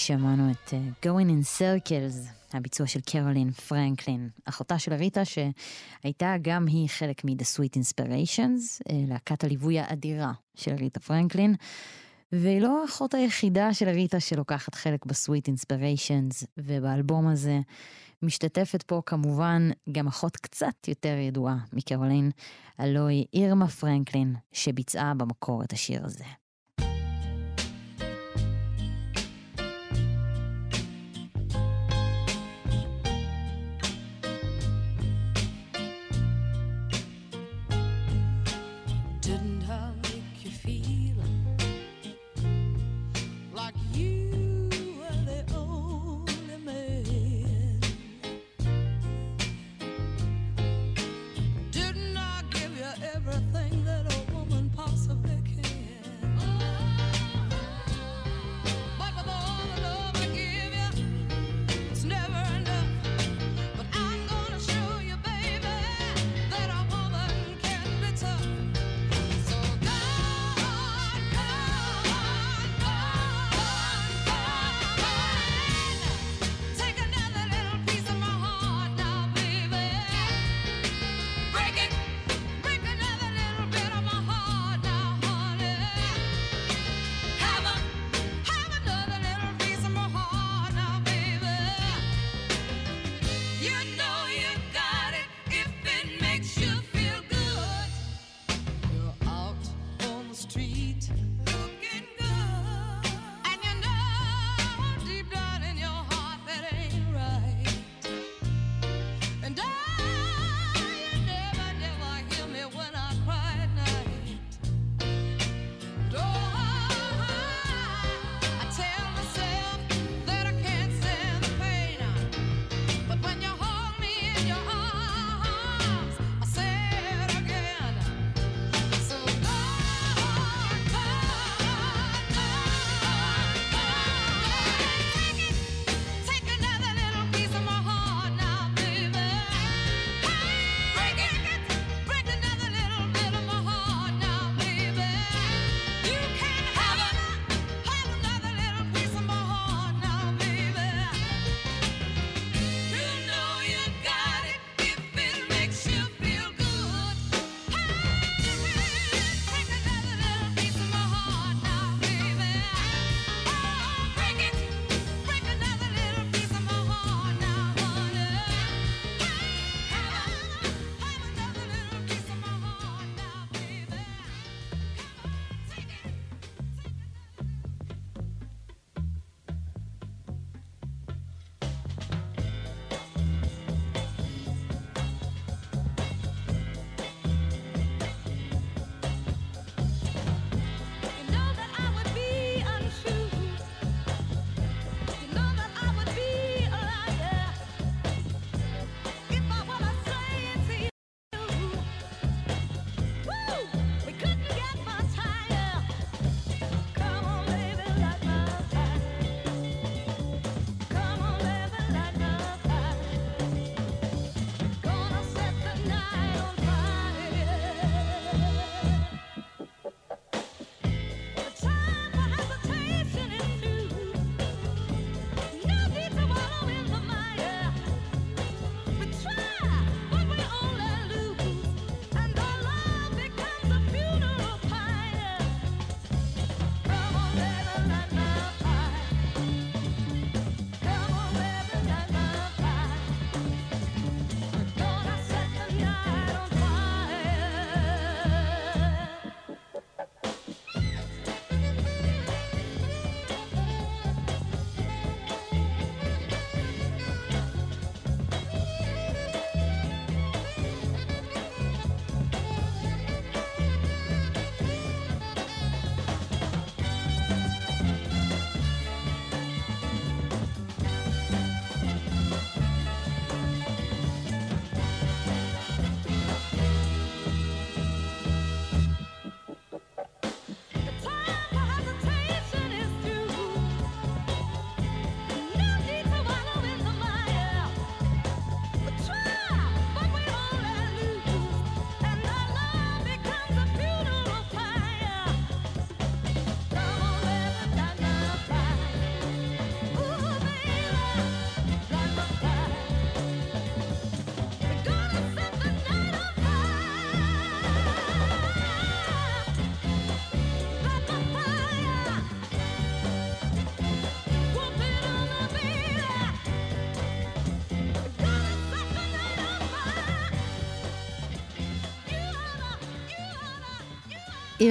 Speaker 2: שמענו את uh, Going in Circles, הביצוע של קרולין פרנקלין, אחותה של ריטה שהייתה גם היא חלק מ-The Sweet Inspirations, אה, להקת הליווי האדירה של ריטה פרנקלין. והיא לא האחות היחידה של ריטה שלוקחת חלק ב-Sweet Inspirations, ובאלבום הזה משתתפת פה כמובן גם אחות קצת יותר ידועה מקרולין, הלוי אירמה פרנקלין, שביצעה במקור את השיר הזה.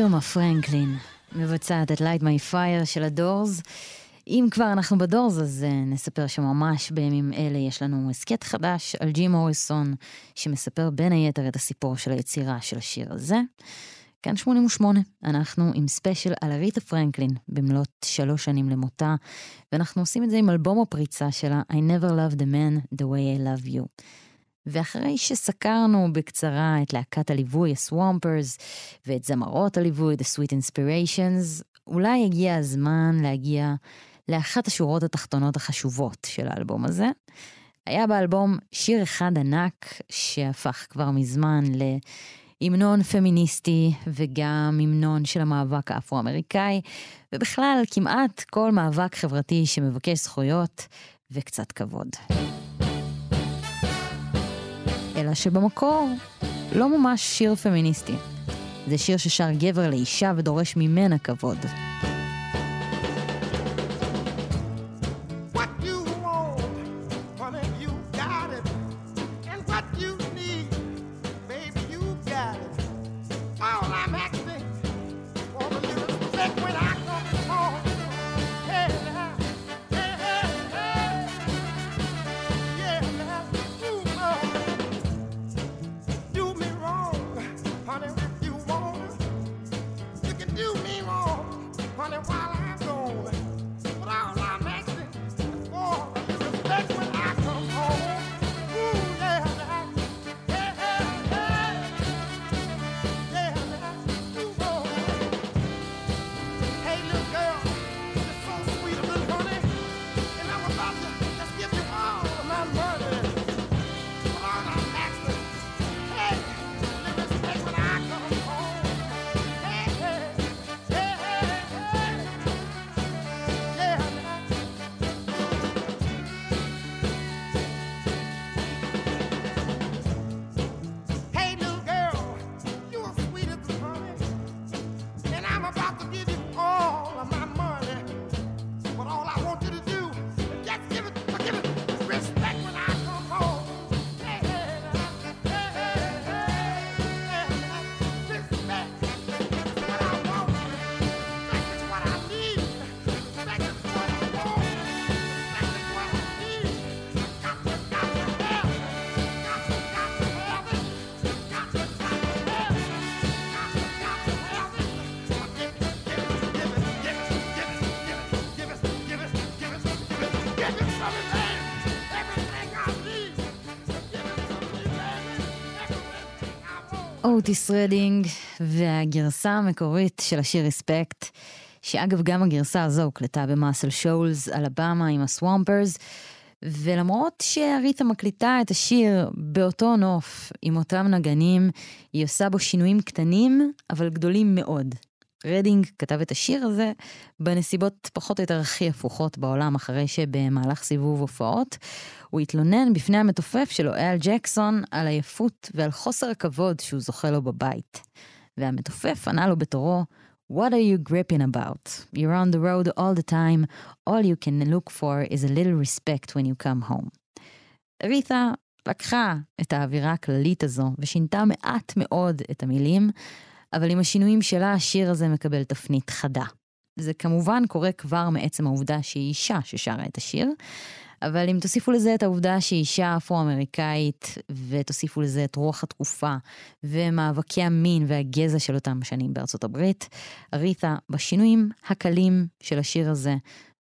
Speaker 2: אירמה פרנקלין מבצעת את Light My Fire של הדורס. אם כבר אנחנו בדורס, אז אה, נספר שממש בימים אלה יש לנו הסכת חדש על ג'ים מוריסון, שמספר בין היתר את הסיפור של היצירה של השיר הזה. כאן 88, אנחנו עם ספיישל על אריתה פרנקלין, במלאת שלוש שנים למותה, ואנחנו עושים את זה עם אלבום הפריצה שלה, I Never Loved a Man the way I Love You. ואחרי שסקרנו בקצרה את להקת הליווי, ה-Swampers, ואת זמרות הליווי, The Sweet Inspirations, אולי הגיע הזמן להגיע לאחת השורות התחתונות החשובות של האלבום הזה. היה באלבום שיר אחד ענק שהפך כבר מזמן להמנון פמיניסטי וגם המנון של המאבק האפרו-אמריקאי, ובכלל כמעט כל מאבק חברתי שמבקש זכויות וקצת כבוד. אלא שבמקור לא ממש שיר פמיניסטי. זה שיר ששר גבר לאישה ודורש ממנה כבוד. אוטיס רדינג והגרסה המקורית של השיר Respect, שאגב גם הגרסה הזו הוקלטה במאסל שואלס, אלבמה עם הסוואמפרס, ולמרות שאריתה מקליטה את השיר באותו נוף, עם אותם נגנים, היא עושה בו שינויים קטנים, אבל גדולים מאוד. רדינג כתב את השיר הזה בנסיבות פחות או יותר הכי הפוכות בעולם, אחרי שבמהלך סיבוב הופעות הוא התלונן בפני המתופף שלו, אל ג'קסון, על עייפות ועל חוסר הכבוד שהוא זוכה לו בבית. והמתופף ענה לו בתורו, What are you gripping about? You're on the road all the time, all you can look for is a little respect when you come home. ריתה לקחה את האווירה הכללית הזו ושינתה מעט מאוד את המילים, אבל עם השינויים שלה השיר הזה מקבל תפנית חדה. זה כמובן קורה כבר מעצם העובדה שהיא אישה ששרה את השיר, אבל אם תוסיפו לזה את העובדה שהיא אישה אפרו-אמריקאית, ותוסיפו לזה את רוח התקופה, ומאבקי המין והגזע של אותם שנים בארצות הברית, אריתה, בשינויים הקלים של השיר הזה,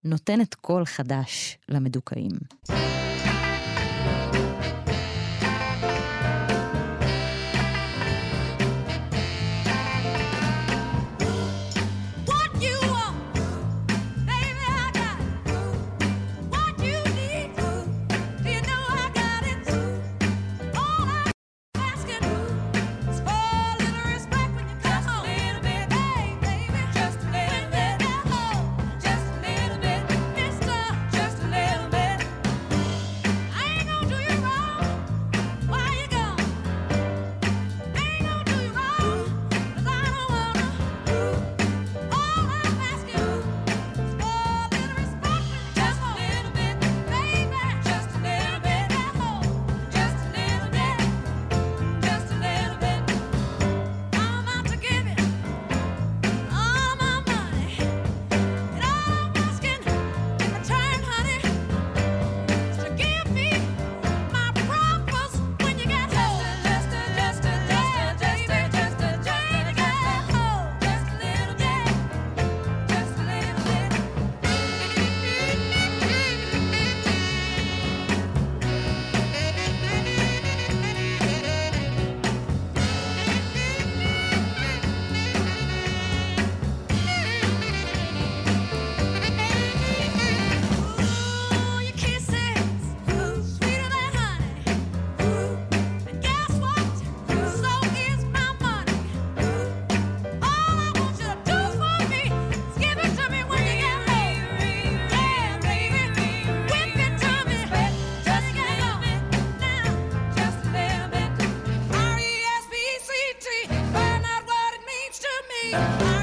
Speaker 2: נותנת קול חדש למדוכאים.
Speaker 3: Bye.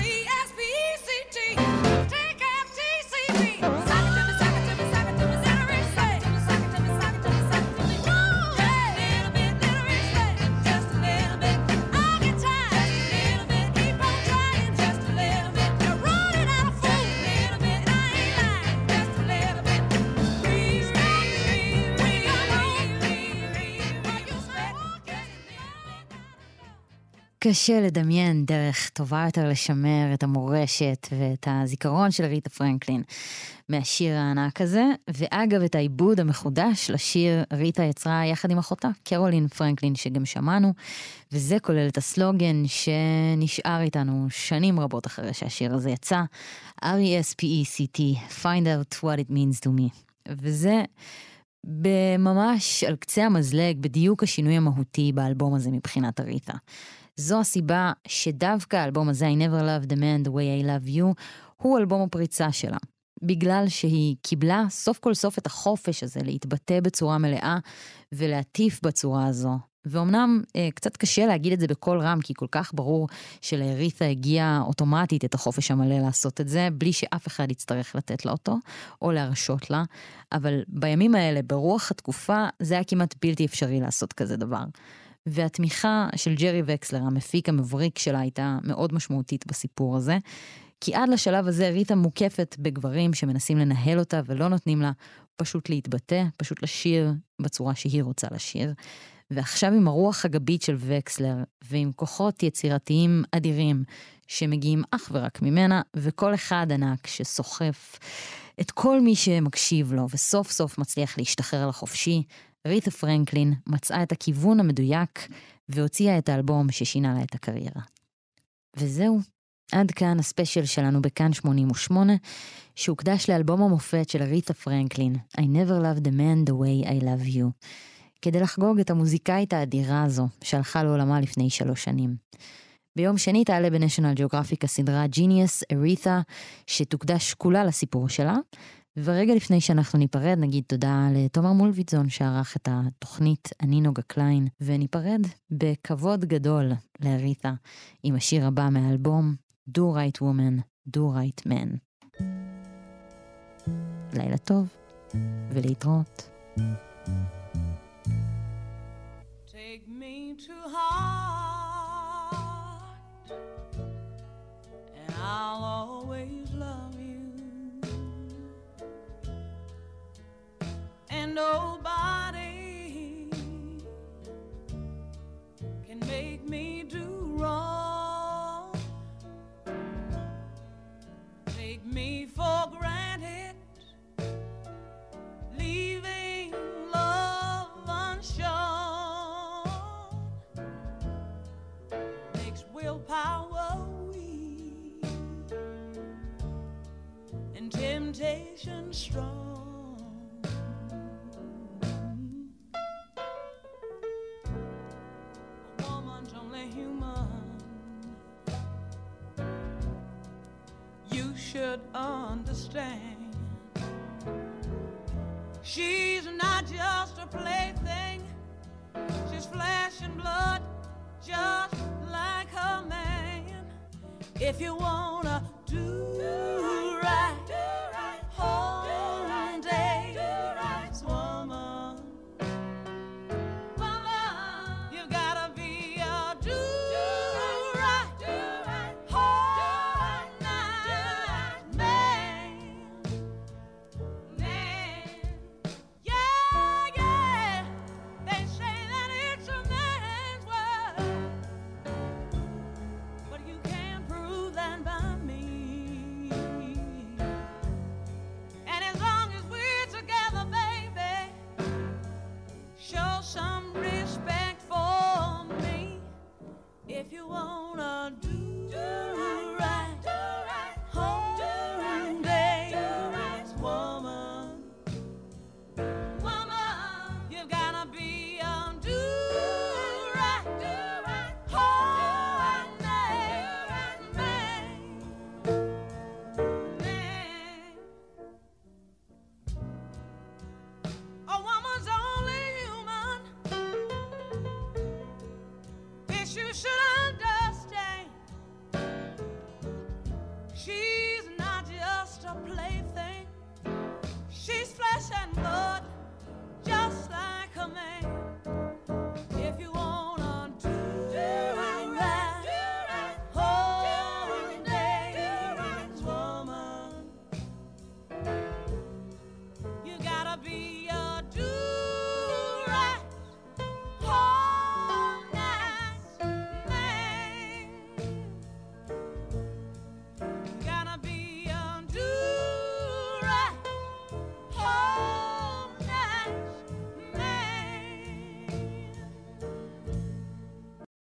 Speaker 2: קשה לדמיין דרך טובה יותר לשמר את המורשת ואת הזיכרון של ריטה פרנקלין מהשיר הענק הזה, ואגב את העיבוד המחודש לשיר ריטה יצרה יחד עם אחותה, קרולין פרנקלין שגם שמענו, וזה כולל את הסלוגן שנשאר איתנו שנים רבות אחרי שהשיר הזה יצא, R-E-S-P-E-C-T, find out what it means to me, וזה בממש על קצה המזלג בדיוק השינוי המהותי באלבום הזה מבחינת אריתה. זו הסיבה שדווקא האלבום הזה, I never loved a man the way I love you, הוא אלבום הפריצה שלה. בגלל שהיא קיבלה סוף כל סוף את החופש הזה להתבטא בצורה מלאה ולהטיף בצורה הזו. ואומנם אה, קצת קשה להגיד את זה בקול רם, כי כל כך ברור שלאריתה הגיע אוטומטית את החופש המלא לעשות את זה, בלי שאף אחד יצטרך לתת לה אותו, או להרשות לה, אבל בימים האלה, ברוח התקופה, זה היה כמעט בלתי אפשרי לעשות כזה דבר. והתמיכה של ג'רי וקסלר, המפיק המבריק שלה, הייתה מאוד משמעותית בסיפור הזה. כי עד לשלב הזה ריטה מוקפת בגברים שמנסים לנהל אותה ולא נותנים לה פשוט להתבטא, פשוט לשיר בצורה שהיא רוצה לשיר. ועכשיו עם הרוח הגבית של וקסלר, ועם כוחות יצירתיים אדירים שמגיעים אך ורק ממנה, וכל אחד ענק שסוחף את כל מי שמקשיב לו, וסוף סוף מצליח להשתחרר לחופשי, ריתה פרנקלין מצאה את הכיוון המדויק, והוציאה את האלבום ששינה לה את הקריירה. וזהו, עד כאן הספיישל שלנו בכאן 88, שהוקדש לאלבום המופת של ריתה פרנקלין, I never loved a man the way I love you, כדי לחגוג את המוזיקאית האדירה הזו, שהלכה לעולמה לפני שלוש שנים. ביום שני תעלה בניישונל ג'אוגרפיק הסדרה Genius אריתה, שתוקדש כולה לסיפור שלה. ורגע לפני שאנחנו ניפרד, נגיד תודה לתומר מולביטזון שערך את התוכנית, אני נוגה קליין, וניפרד בכבוד גדול לאריתה עם השיר הבא מהאלבום, Do Right Woman, Do Right Man. לילה טוב, ולהתראות.
Speaker 3: Take me to heart, and I'll always nobody If you wanna